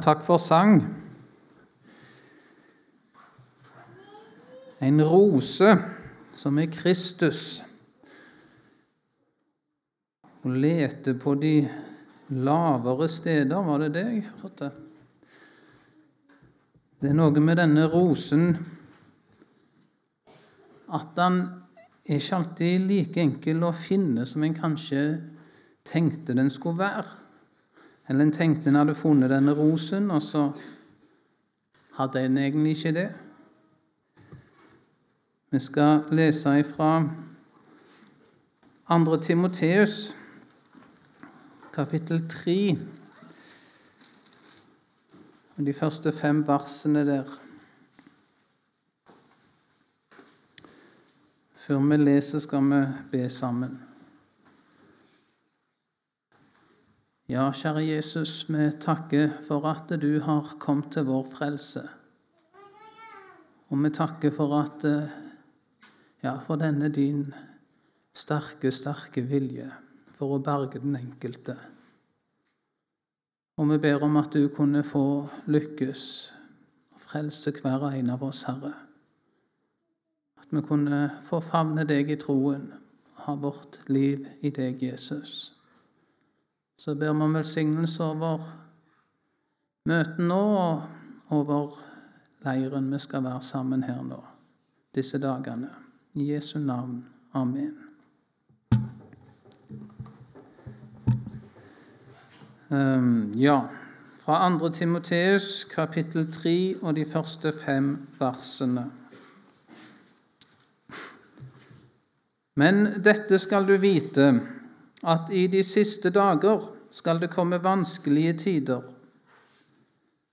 Takk for sang. En rose som er Kristus. Å lete på de lavere steder, var det det jeg hørte? Det er noe med denne rosen at den er ikke alltid like enkel å finne som en kanskje tenkte den skulle være. Eller en tenkte en hadde funnet denne rosen, og så hadde en egentlig ikke det. Vi skal lese ifra 2. Timoteus, kapittel 3, og de første fem versene der. Før vi leser, skal vi be sammen. Ja, kjære Jesus, vi takker for at du har kommet til vår frelse. Og vi takker for at ja, for denne din sterke, sterke vilje for å berge den enkelte. Og vi ber om at du kunne få lykkes og frelse hver og en av oss, Herre. At vi kunne få favne deg i troen og ha vårt liv i deg, Jesus. Så ber vi om velsignelse over møtet nå og over leiren vi skal være sammen her nå disse dagene. I Jesu navn. Amen. Um, ja, fra 2. Timoteus kapittel 3 og de første fem versene. Men dette skal du vite at i de siste dager skal det komme vanskelige tider.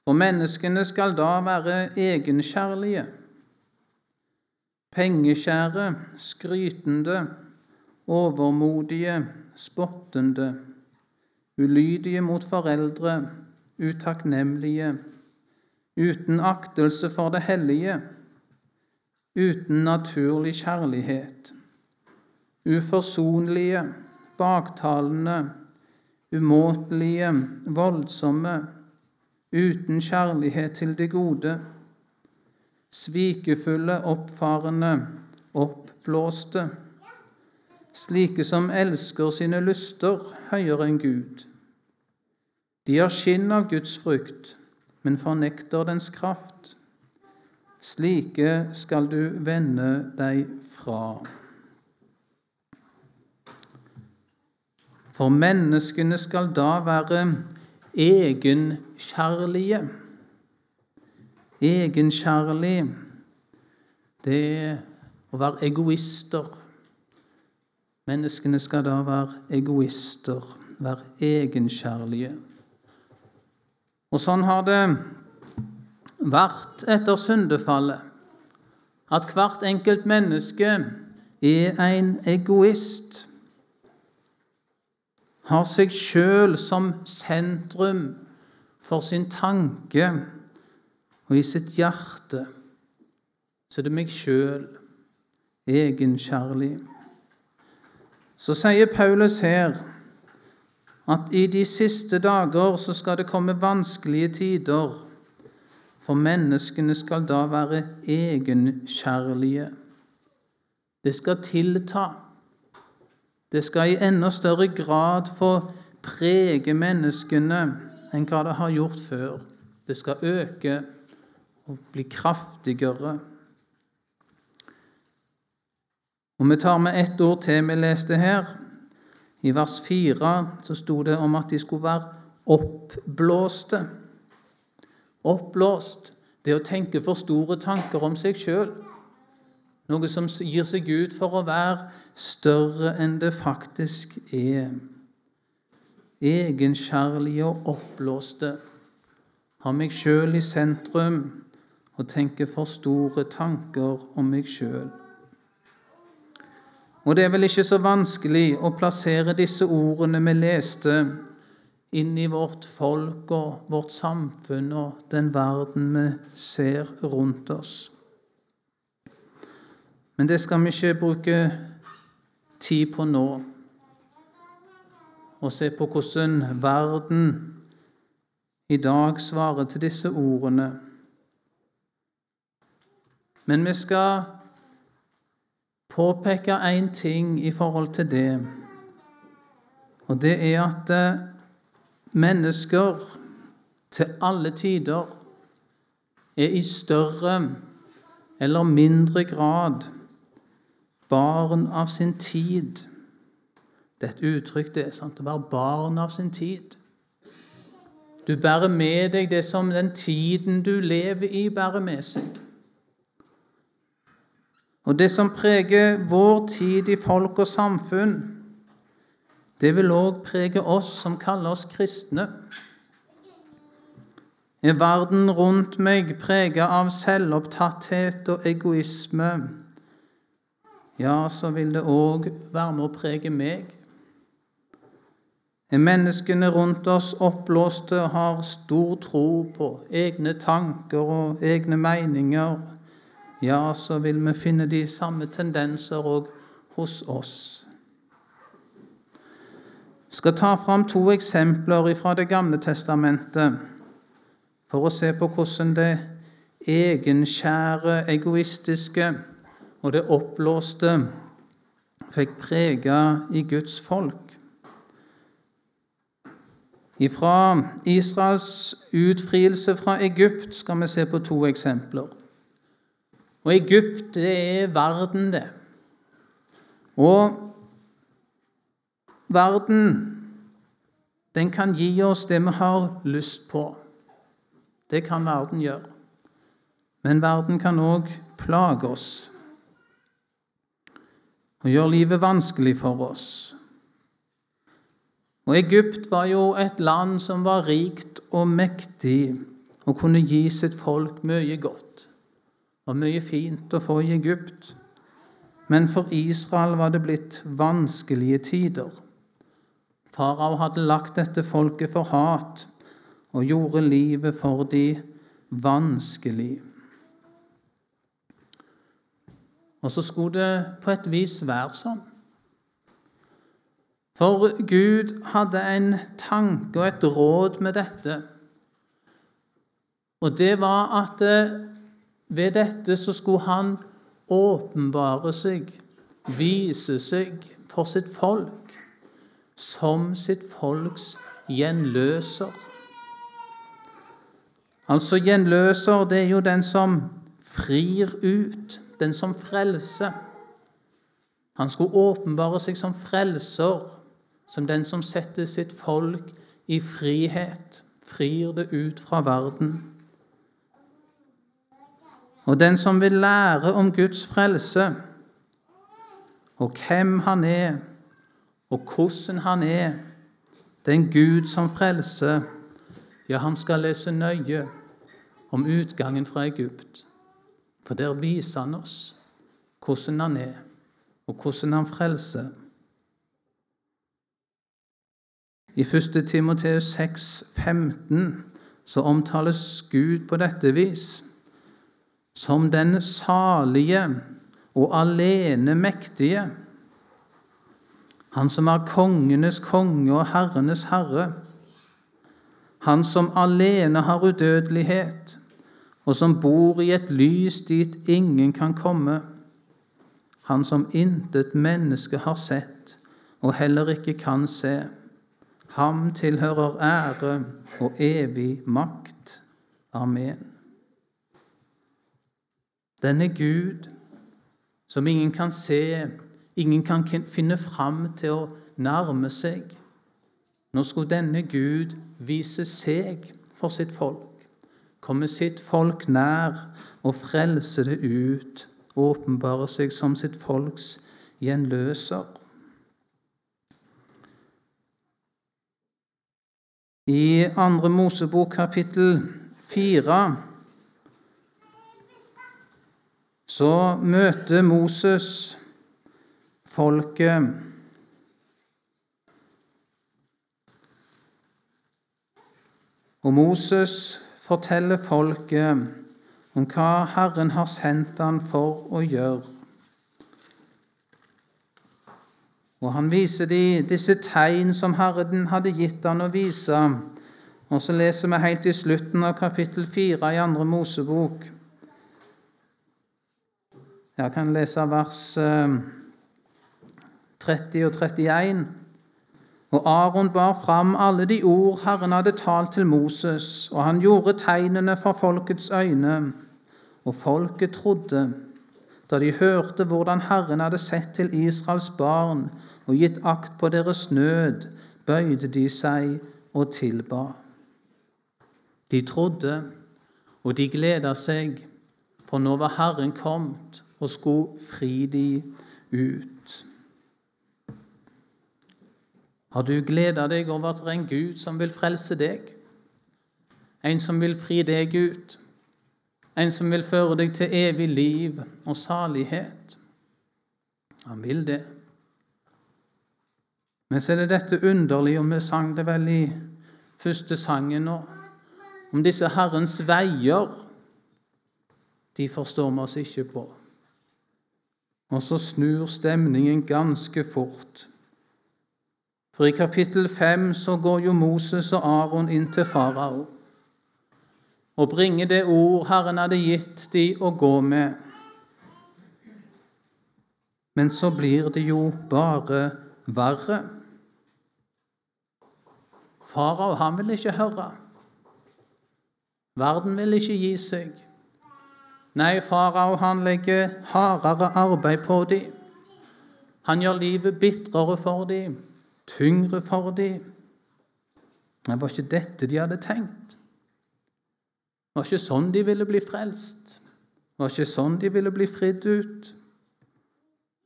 For menneskene skal da være egenkjærlige, pengekjære, skrytende, overmodige, spottende, ulydige mot foreldre, utakknemlige, uten aktelse for det hellige, uten naturlig kjærlighet, uforsonlige, baktalende, umåtelige, voldsomme, uten kjærlighet til det gode, svikefulle, oppfarende, oppblåste, slike som elsker sine lyster høyere enn Gud. De har skinn av Guds frukt, men fornekter dens kraft. Slike skal du vende deg fra. For menneskene skal da være egenkjærlige. Egenkjærlig, det er å være egoister. Menneskene skal da være egoister, være egenkjærlige. Og sånn har det vært etter syndefallet, at hvert enkelt menneske er en egoist har seg sjøl som sentrum for sin tanke og i sitt hjerte, så det er meg sjøl, egenkjærlig. Så sier Paulus her at i de siste dager så skal det komme vanskelige tider, for menneskene skal da være egenkjærlige. Det skal tilta. Det skal i enda større grad få prege menneskene enn hva det har gjort før. Det skal øke og bli kraftigere. Og Vi tar med ett ord til vi leste her. I vers 4 så sto det om at de skulle være oppblåste. Oppblåst, det å tenke for store tanker om seg sjøl. Noe som gir seg ut for å være større enn det faktisk er. Egenkjærlige og oppblåste. Har meg sjøl i sentrum og tenker for store tanker om meg sjøl. Og det er vel ikke så vanskelig å plassere disse ordene vi leste, inn i vårt folk og vårt samfunn og den verden vi ser rundt oss. Men det skal vi ikke bruke tid på nå. Å se på hvordan verden i dag svarer til disse ordene. Men vi skal påpeke én ting i forhold til det. Og det er at eh, mennesker til alle tider er i større eller mindre grad barn av sin tid. Det er et uttrykk, det sant, å være barn av sin tid. Du bærer med deg det som den tiden du lever i, bærer med seg. Og det som preger vår tid i folk og samfunn, det vil òg prege oss som kaller oss kristne. Er verden rundt meg preget av selvopptatthet og egoisme, ja, så vil det òg være med å prege meg. Er menneskene rundt oss oppblåste og har stor tro på egne tanker og egne meninger, ja, så vil vi finne de samme tendenser òg hos oss. Jeg skal ta fram to eksempler fra Det gamle testamentet for å se på hvordan det egenskjære, egoistiske og det oppblåste fikk prege i Guds folk. Fra Israels utfrielse fra Egypt skal vi se på to eksempler. Og Egypt, det er verden, det. Og verden, den kan gi oss det vi har lyst på. Det kan verden gjøre. Men verden kan òg plage oss og gjør livet vanskelig for oss. Og Egypt var jo et land som var rikt og mektig og kunne gi sitt folk mye godt og mye fint å få i Egypt. Men for Israel var det blitt vanskelige tider. Farao hadde lagt dette folket for hat og gjorde livet for de vanskelig. Og så skulle det på et vis være sånn. For Gud hadde en tanke og et råd med dette. Og det var at eh, ved dette så skulle han åpenbare seg, vise seg for sitt folk, som sitt folks gjenløser. Altså gjenløser, det er jo den som frir ut, den som frelser. Han skulle åpenbare seg som frelser, som den som setter sitt folk i frihet, frir det ut fra verden. Og den som vil lære om Guds frelse, og hvem han er, og hvordan han er, den Gud som frelser, ja, han skal lese nøye om utgangen fra Egypt. For der viser han oss hvordan han er, og hvordan han frelser. I 1. Timoteus 6, 15, så omtales Gud på dette vis som den salige og alene mektige, han som er kongenes konge og herrenes herre, han som alene har udødelighet, og som bor i et lys dit ingen kan komme. Han som intet menneske har sett, og heller ikke kan se. Ham tilhører ære og evig makt. Amen. Denne Gud som ingen kan se, ingen kan finne fram til å nærme seg. Nå skulle denne Gud vise seg for sitt folk komme sitt folk nær og frelse det ut, åpenbare seg som sitt folks gjenløser. I andre Mosebok kapittel fire så møter Moses folket Og Moses forteller folket om hva Herren har sendt han for å gjøre. Og han viser de disse tegn som Herren hadde gitt han å vise, Og så leser vi helt i slutten av kapittel 4 i andre Mosebok. Jeg kan lese vers 30 og 31. Og Aron bar fram alle de ord Herren hadde talt til Moses, og han gjorde tegnene for folkets øyne, og folket trodde. Da de hørte hvordan Herren hadde sett til Israels barn og gitt akt på deres nød, bøyde de seg og tilba. De trodde, og de gleda seg, for nå var Herren kommet og skulle fri de ut. Har du gleda deg over at det er en Gud som vil frelse deg? En som vil fri deg ut? En som vil føre deg til evig liv og salighet? Han vil det. Men så er det dette underlige, og vi sang det vel i første sangen nå, om disse Herrens veier. De forstår vi oss ikke på. Og så snur stemningen ganske fort. For i kapittel 5 så går jo Moses og Aron inn til farao og bringer det ord Herren hadde gitt de å gå med. Men så blir det jo bare verre. Farao han vil ikke høre. Verden vil ikke gi seg. Nei, farao han legger hardere arbeid på dem. Han gjør livet bitrere for dem, tyngre for dem. Det var ikke dette de hadde tenkt. Det var ikke sånn de ville bli frelst. Det var ikke sånn de ville bli fridd ut.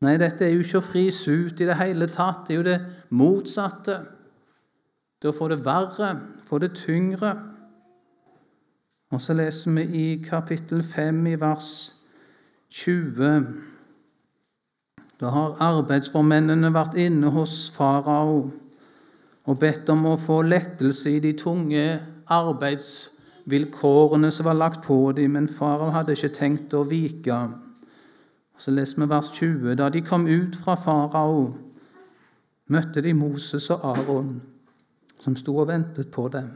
Nei, dette er jo ikke å fris ut i det hele tatt. Det er jo det motsatte. Det å få det verre, få det tyngre. Og så leser vi i kapittel 5 i vers 20. Da har arbeidsformennene vært inne hos farao og bedt om å få lettelse i de tunge arbeidsvilkårene som var lagt på dem, men farao hadde ikke tenkt å vike. Så leser vi vers 20. Da de kom ut fra farao, møtte de Moses og Aron som sto og ventet på dem.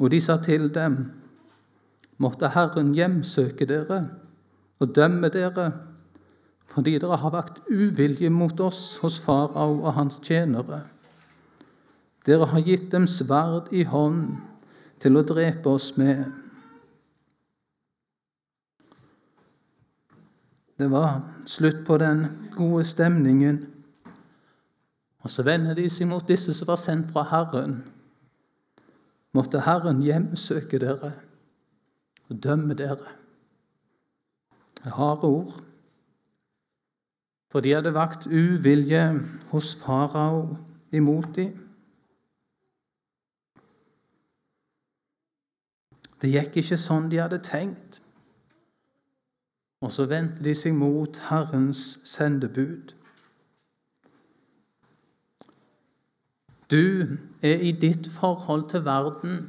Og de sa til dem, måtte Herren hjemsøke dere og dømme dere, fordi dere har vakt uvilje mot oss hos farao og hans tjenere. Dere har gitt dem sverd i hånd til å drepe oss med. Det var slutt på den gode stemningen og så vender de seg mot disse som var sendt fra Herren. Måtte Herren hjemsøke dere og dømme dere. Harde ord. For de hadde vakt uvilje hos farao imot dem. Det gikk ikke sånn de hadde tenkt. Og så vendte de seg mot Herrens sendebud. Du er i ditt forhold til verden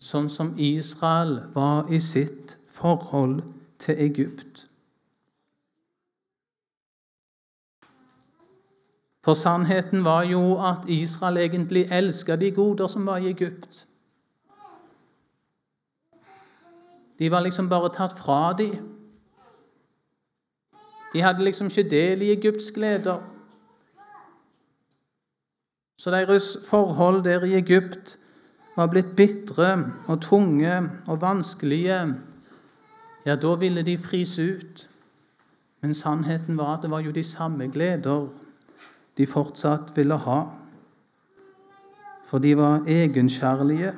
sånn som Israel var i sitt forhold til Egypt. For sannheten var jo at Israel egentlig elska de goder som var i Egypt. De var liksom bare tatt fra dem. De hadde liksom ikke del i Egypts gleder. Så deres forhold der i Egypt var blitt bitre og tunge og vanskelige. Ja, da ville de frise ut. Men sannheten var at det var jo de samme gleder de fortsatt ville ha. For de var egenkjærlige.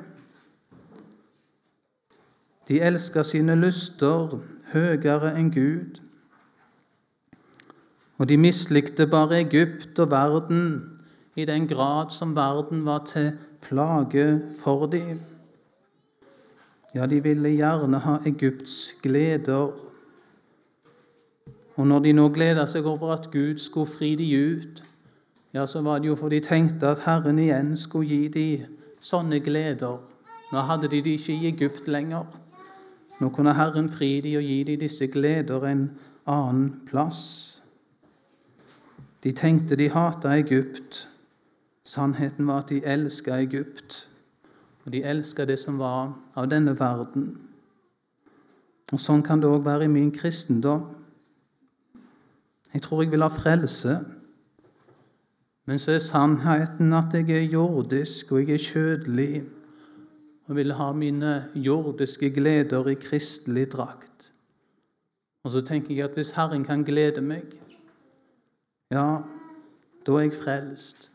De elska sine lyster høyere enn Gud. Og de mislikte bare Egypt og verden i den grad som verden var til plage for dem. Ja, de ville gjerne ha Egypts gleder. Og når de nå gleda seg over at Gud skulle fri de ut, ja, så var det jo for de tenkte at Herren igjen skulle gi dem sånne gleder. Nå hadde de det ikke i Egypt lenger. Nå kunne Herren fri dem og gi dem disse gleder en annen plass. De tenkte de hata Egypt, Sannheten var at de elska Egypt, og de elska det som var av denne verden. Og Sånn kan det òg være i min kristendom. Jeg tror jeg vil ha frelse, men så er sannheten at jeg er jordisk, og jeg er kjødelig, og vil ha mine jordiske gleder i kristelig drakt. Og så tenker jeg at hvis Herren kan glede meg, ja, da er jeg frelst.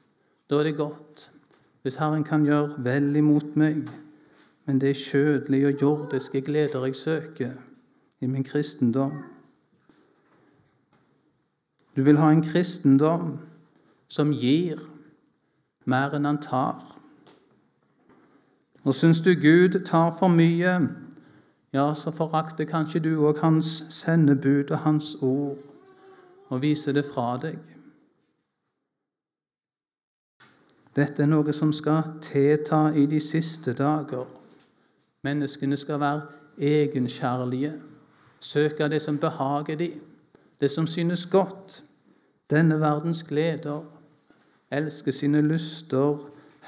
Da er det godt. Hvis Herren kan gjøre vel imot meg, men det er kjødelige og jordiske gleder jeg søker i min kristendom. Du vil ha en kristendom som gir mer enn han tar. Og syns du Gud tar for mye, ja, så forakter kanskje du òg hans sendebud og hans ord og viser det fra deg. Dette er noe som skal tilta i de siste dager. Menneskene skal være egenkjærlige, søke det som behager dem, det som synes godt, denne verdens gleder, elske sine lyster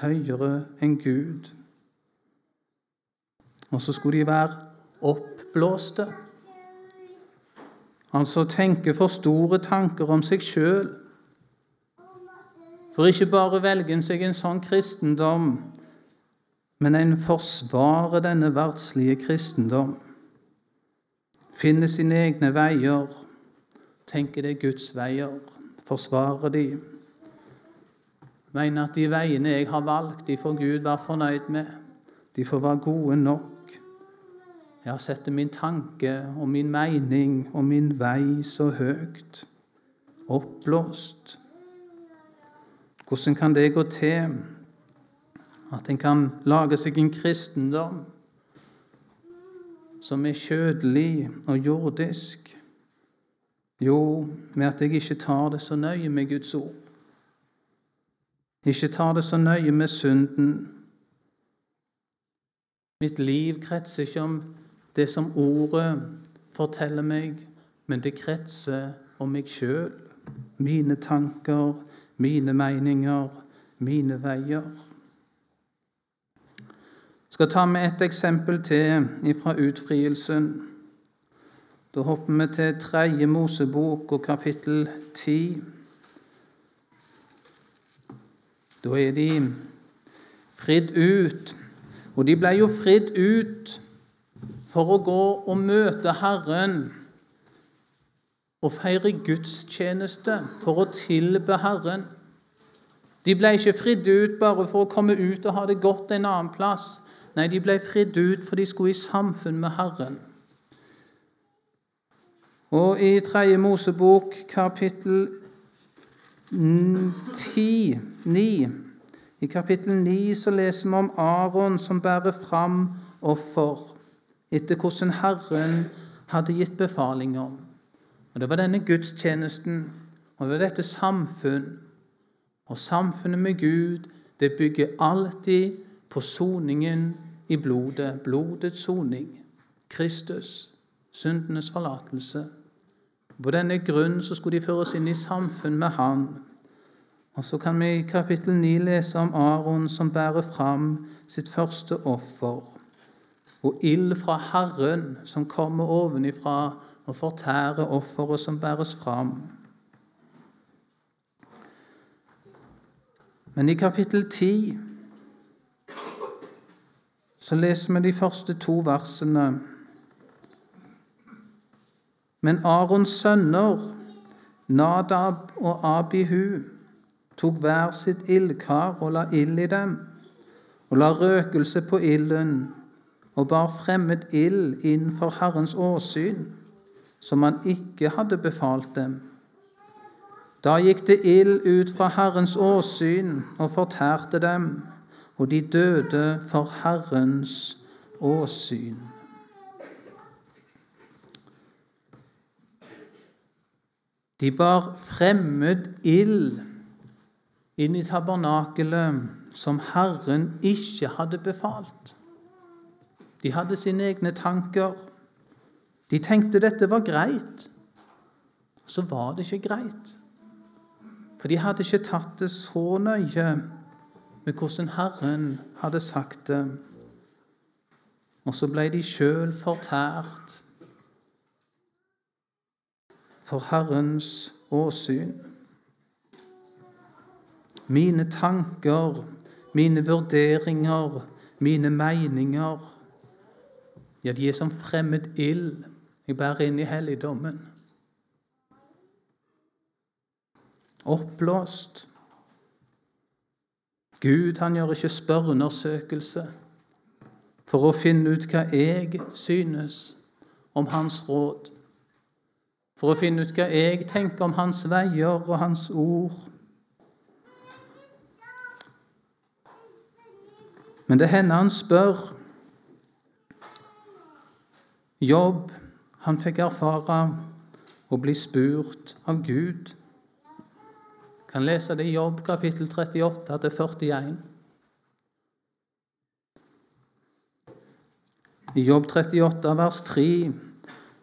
høyere enn Gud. Og så skulle de være oppblåste, altså tenke for store tanker om seg sjøl for ikke bare velger en seg en sånn kristendom, men en forsvarer denne verdslige kristendom. Finner sine egne veier, tenker det er Guds veier, forsvarer de. Mener at de veiene jeg har valgt, de får Gud være fornøyd med. De får være gode nok. Jeg har sett min tanke og min mening og min vei så høyt, oppblåst. Hvordan kan det gå til at en kan lage seg en kristendom som er kjødelig og jordisk? Jo, med at jeg ikke tar det så nøye med Guds ord. Ikke tar det så nøye med synden. Mitt liv kretser ikke om det som ordet forteller meg, men det kretser om meg sjøl, mine tanker, mine meninger, mine veier. Jeg skal ta med et eksempel til fra utfrielsen. Da hopper vi til tredje Mosebok og kapittel ti. Da er de fridd ut. Og de ble jo fridd ut for å gå og møte Herren og feire gudstjeneste, for å tilbe Herren. De ble ikke fridd ut bare for å komme ut og ha det godt en annen plass. Nei, de ble fridd ut for de skulle i samfunn med Herren. Og i Tredje Mosebok, kapittel 10, 9, I kapittel 9 så leser vi om Aron som bærer fram offer etter hvordan Herren hadde gitt befaling om. Og Det var denne gudstjenesten, og det var dette samfunn. Og samfunnet med Gud, det bygger alltid på soningen i blodet. Blodets soning. Kristus. Syndenes forlatelse. På denne grunnen så skulle de føres inn i samfunn med Han. Og Så kan vi i kapittel 9 lese om Aron som bærer fram sitt første offer. Og ild fra Herren som kommer ovenifra og fortærer offeret som bæres fram. Men i kapittel 10 så leser vi de første to versene. Men Arons sønner, Nadab og Abihu, tok hver sitt ildkar og la ild i dem, og la røkelse på ilden, og bar fremmed ild inn for Herrens åsyn som han ikke hadde befalt dem. Da gikk det ild ut fra Herrens åsyn og fortærte dem, og de døde for Herrens åsyn. De bar fremmed ild inn i tabernakelet som Herren ikke hadde befalt. De hadde sine egne tanker. De tenkte dette var greit. Så var det ikke greit. For de hadde ikke tatt det så nøye med hvordan Herren hadde sagt det. Og så ble de sjøl fortært for Herrens åsyn. Mine tanker, mine vurderinger, mine meninger Ja, de er som fremmed ild jeg bærer inn i helligdommen. Oppblåst. Gud han gjør ikke spørreundersøkelse for å finne ut hva jeg synes om hans råd, for å finne ut hva jeg tenker om hans veier og hans ord. Men det hender han spør. Jobb, han fikk erfare å bli spurt av Gud. Kan lese det i Jobb kapittel 38 til 41. I Jobb 38 vers 3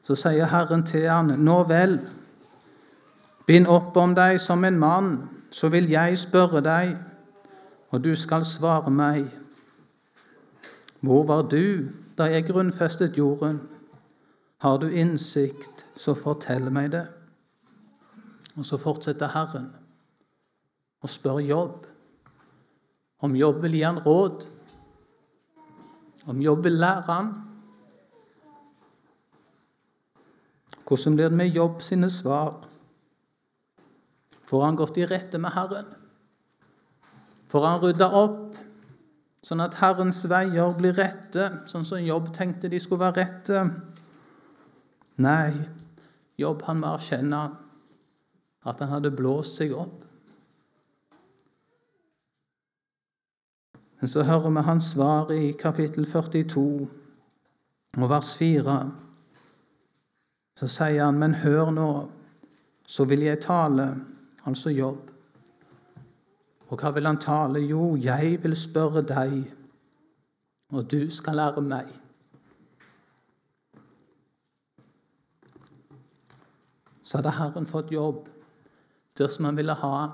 så sier Herren til han, Nå vel, bind opp om deg som en mann, så vil jeg spørre deg, og du skal svare meg. Hvor var du da jeg grunnfestet jorden? Har du innsikt, så fortell meg det. Og så fortsetter Herren og spør Jobb om Jobb vil gi han råd, om Jobb vil lære han. Hvordan blir det med Jobb sine svar? Får han gått i rette med Herren? Får han rydda opp, sånn at Herrens veier blir rette, sånn som Jobb tenkte de skulle være rette? Nei, Jobb han må erkjenne at han hadde blåst seg opp. Men så hører vi hans svar i kapittel 42 og vers 4. Så sier han, 'Men hør nå, så vil jeg tale', altså jobb. Og hva vil han tale? Jo, jeg vil spørre deg, og du skal lære meg. Så hadde Herren fått jobb dersom han ville ha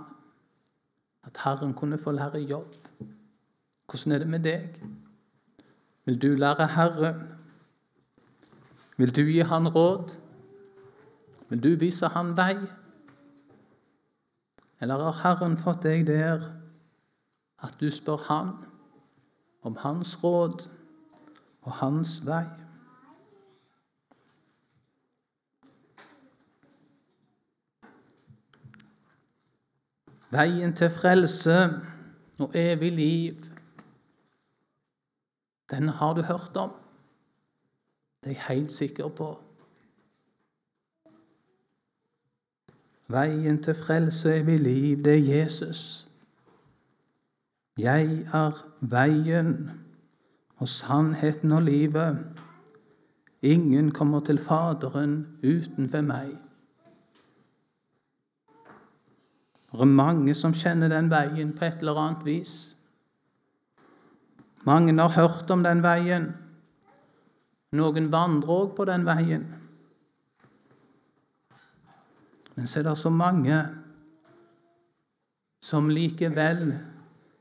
at Herren kunne få lære jobb. Hvordan er det med deg? Vil du lære Herren? Vil du gi Han råd? Vil du viser Han vei? Eller har Herren fått deg der at du spør Han om Hans råd og Hans vei? Veien til frelse og evig liv den har du hørt om. Det er jeg helt sikker på. Veien til frelse evig liv, det er Jesus. Jeg er veien og sannheten og livet. Ingen kommer til Faderen utenfor meg. Det er mange som kjenner den veien på et eller annet vis. Mange har hørt om den veien. Noen vandrer òg på den veien. Men så er det så mange som likevel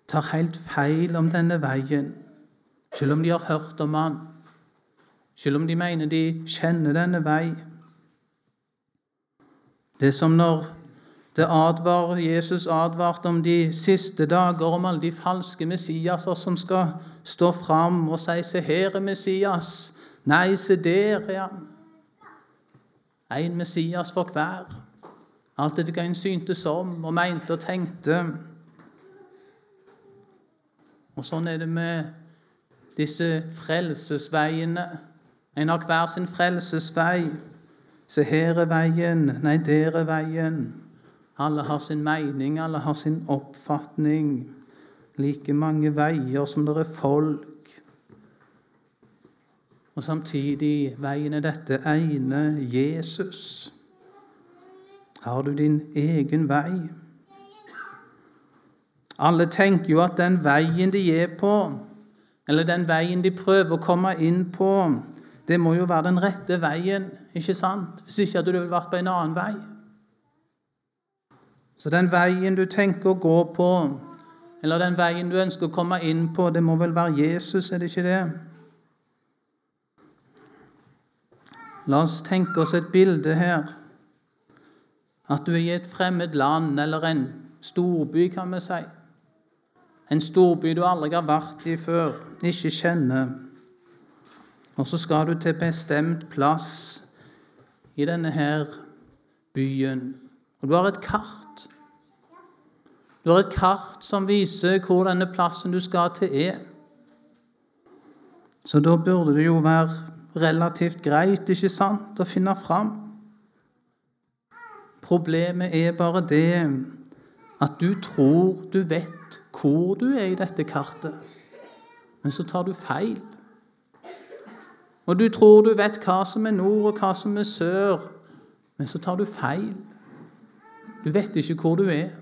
tar helt feil om denne veien, selv om de har hørt om han, selv om de mener de kjenner denne vei. Det er som når advar, Jesus advarte om de siste dager, om alle de falske Messiaser som skal stå fram og si 'Se her er Messias'. Nei, se der er han. En Messias for hver. Alt etter hva en syntes om og mente og tenkte. Og sånn er det med disse frelsesveiene. En har hver sin frelsesvei. Se, her er veien. Nei, der er veien. Alle har sin mening, alle har sin oppfatning. Like mange veier som det er folk. Og samtidig veien er dette ene Jesus. Har du din egen vei? Alle tenker jo at den veien de er på, eller den veien de prøver å komme inn på, det må jo være den rette veien, ikke sant? Hvis ikke hadde du vært på en annen vei. Så den veien du tenker å gå på, Eller den veien du ønsker å komme inn på, det må vel være Jesus, er det ikke det? La oss tenke oss et bilde her. At du er i et fremmed land, eller en storby, kan vi si. En storby du aldri har vært i før, ikke kjenner. Og så skal du til bestemt plass i denne her byen. Og du har et kart. Du har et kart som viser hvor denne plassen du skal til, er. Så da burde det jo være relativt greit, ikke sant, å finne fram. Problemet er bare det at du tror du vet hvor du er i dette kartet, men så tar du feil. Og du tror du vet hva som er nord, og hva som er sør, men så tar du feil. Du vet ikke hvor du er,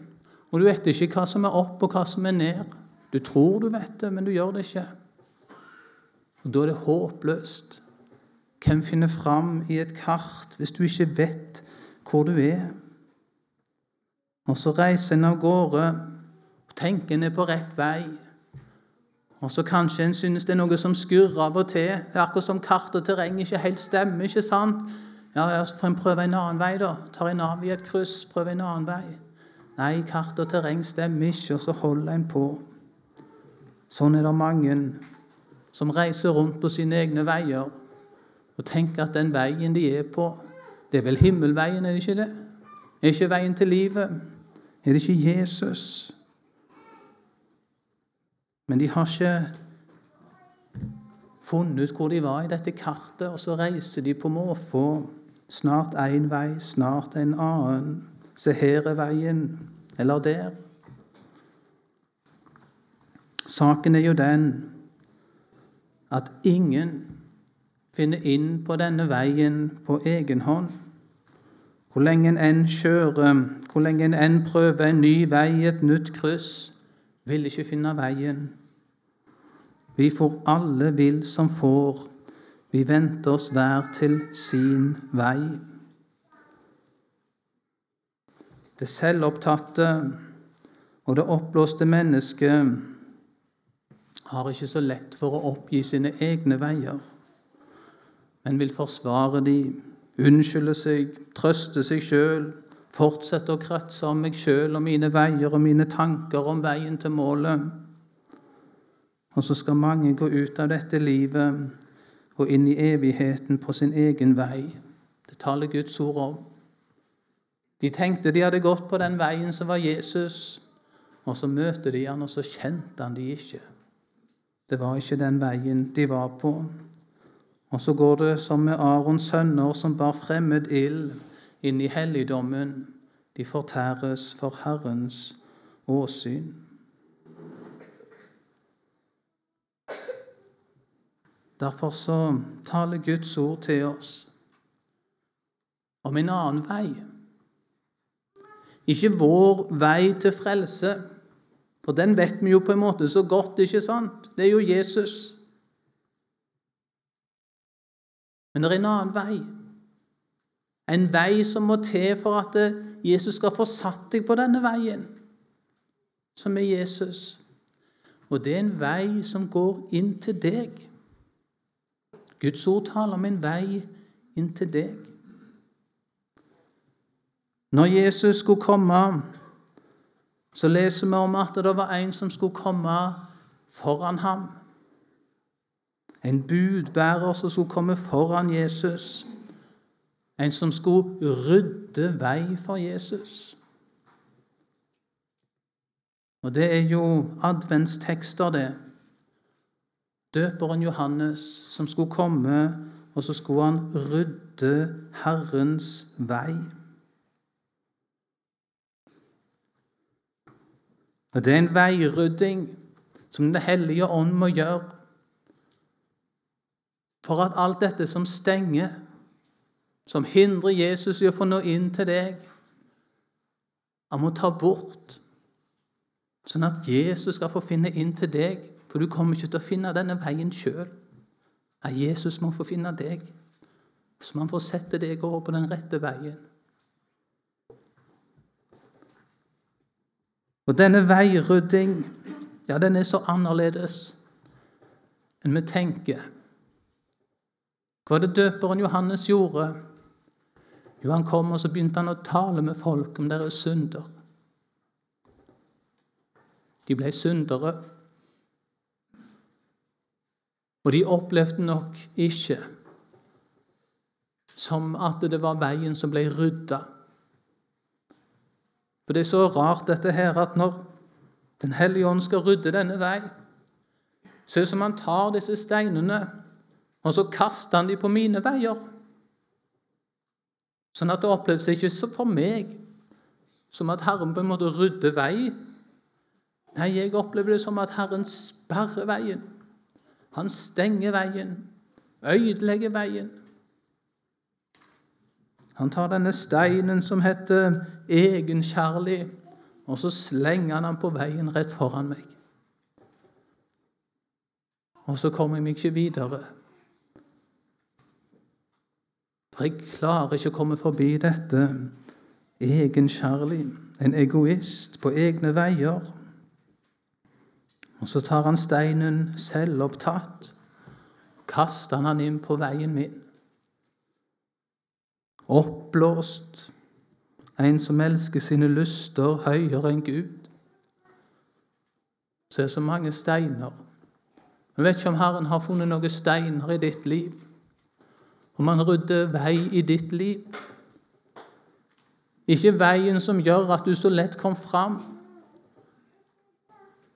og du vet ikke hva som er opp, og hva som er ned. Du tror du vet det, men du gjør det ikke. Og Da er det håpløst. Hvem finner fram i et kart hvis du ikke vet hvor du er? Og så reiser en av gårde og tenker en er på rett vei. Og så kanskje en synes det er noe som skurrer av og til. Det er akkurat som kart og terreng ikke helt stemmer. ikke sant? Ja, ja, Så får en prøve en annen vei, da. Tar en av i et kryss, prøver en annen vei. Nei, kart og terreng stemmer ikke, og så holder en på. Sånn er det mange som reiser rundt på sine egne veier og tenker at den veien de er på, det er vel himmelveien, er det ikke det? Er ikke veien til livet? Er det ikke Jesus? Men de har ikke funnet ut hvor de var i dette kartet, og så reiser de på måfå. Snart én vei, snart en annen. Se, her er veien. Eller der. Saken er jo den at ingen finner inn på denne veien på egen hånd. Hvor lenge en enn kjører, hvor lenge en enn prøver en ny vei, et nytt kryss, vil ikke finne veien. Vi får alle vil som får. Vi venter oss hver til sin vei. Det selvopptatte og det oppblåste mennesket har ikke så lett for å oppgi sine egne veier, men vil forsvare de, unnskylde seg, trøste seg sjøl, fortsette å kretse om meg sjøl og mine veier og mine tanker om veien til målet. Og så skal mange gå ut av dette livet og inn i evigheten på sin egen vei. Det taler Guds ord om. De tenkte de hadde gått på den veien som var Jesus, og så møter de han, og så kjente han de ikke. Det var ikke den veien de var på. Og så går det som med Arons sønner som bar fremmed ild inn i helligdommen. De fortæres for Herrens åsyn. Derfor så taler Guds ord til oss om en annen vei. Ikke vår vei til frelse, for den vet vi jo på en måte så godt, ikke sant? Det er jo Jesus. Men det er en annen vei. En vei som må til for at Jesus skal få satt deg på denne veien, som er Jesus. Og det er en vei som går inn til deg. Guds ord taler om en vei inn til deg. Når Jesus skulle komme, så leser vi om at det var en som skulle komme foran ham. En budbærer som skulle komme foran Jesus. En som skulle rydde vei for Jesus. Og Det er jo adventstekster, det døperen Johannes som skulle komme, og så skulle han rydde Herrens vei. Og Det er en veirydding som Den hellige ånd må gjøre for at alt dette som stenger, som hindrer Jesus i å få nå inn til deg, han må ta bort, sånn at Jesus skal få finne inn til deg for du kommer ikke til å finne denne veien sjøl. Jesus må få finne deg, så man får sette deg over på den rette veien. Og denne veirydding, ja, den er så annerledes enn vi tenker. Hva var det døperen Johannes gjorde? Jo, han kom og så begynte han å tale med folk om deres synder. De ble syndere. Og de opplevde nok ikke som at det var veien som ble rydda. For det er så rart dette her at når Den hellige ånd skal rydde denne vei, så er det som han tar disse steinene og så kaster han dem på mine veier. Sånn at det oppleves ikke for meg som at Herren på en måte rydder vei. Nei, jeg opplever det som at Herren sperrer veien. Han stenger veien, ødelegger veien. Han tar denne steinen som heter egenkjærlig, og så slenger han den på veien rett foran meg. Og så kommer jeg meg ikke videre. For jeg klarer ikke å komme forbi dette egenkjærlig, en egoist på egne veier. Og så tar han steinen selvopptatt, kaster han inn på veien min. Oppblåst, en som elsker sine lyster høyere enn Gud. Så er det så mange steiner. Jeg vet ikke om Herren har funnet noen steiner i ditt liv om han rydder vei i ditt liv. Ikke veien som gjør at du så lett kom fram.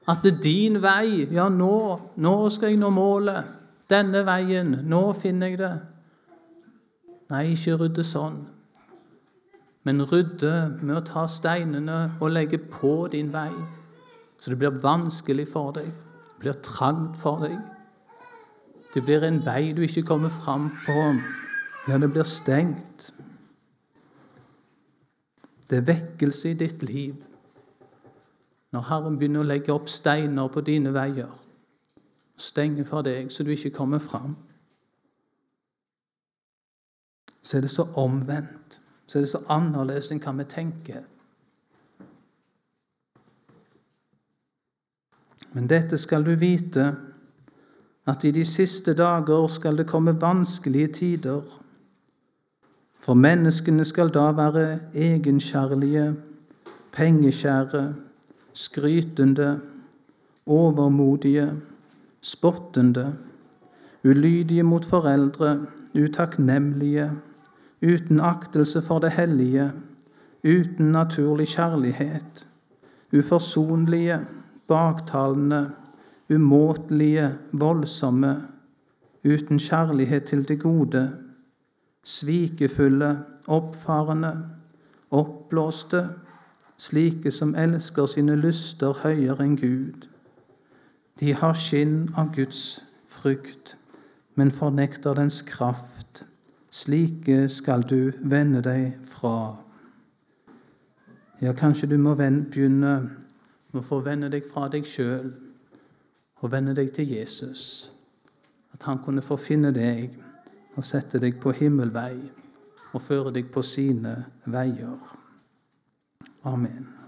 At det er din vei. Ja, nå, nå skal jeg nå målet. Denne veien. Nå finner jeg det. Nei, ikke rydde sånn. Men rydde med å ta steinene og legge på din vei. Så det blir vanskelig for deg. Det blir trangt for deg. Det blir en vei du ikke kommer fram på. Ja, det blir stengt. Det er vekkelse i ditt liv når Herren begynner å legge opp steiner på dine veier. Stenge for deg så du ikke kommer fram. Så er det så omvendt. Så er det så annerledes enn hva vi tenker. Men dette skal du vite at i de siste dager skal det komme vanskelige tider. For menneskene skal da være egenkjærlige, pengekjære, skrytende, overmodige, spottende, ulydige mot foreldre, utakknemlige, uten aktelse for det hellige, uten naturlig kjærlighet, uforsonlige, baktalende, umåtelige, voldsomme, uten kjærlighet til det gode, svikefulle, oppfarende, oppblåste, slike som elsker sine lyster høyere enn Gud. De har skinn av Guds frykt, men fornekter dens kraft. Slike skal du vende deg fra. Ja, kanskje du må begynne med å få vende deg fra deg sjøl og vende deg til Jesus. At han kunne forfinne deg og sette deg på himmelvei og føre deg på sine veier. Amen.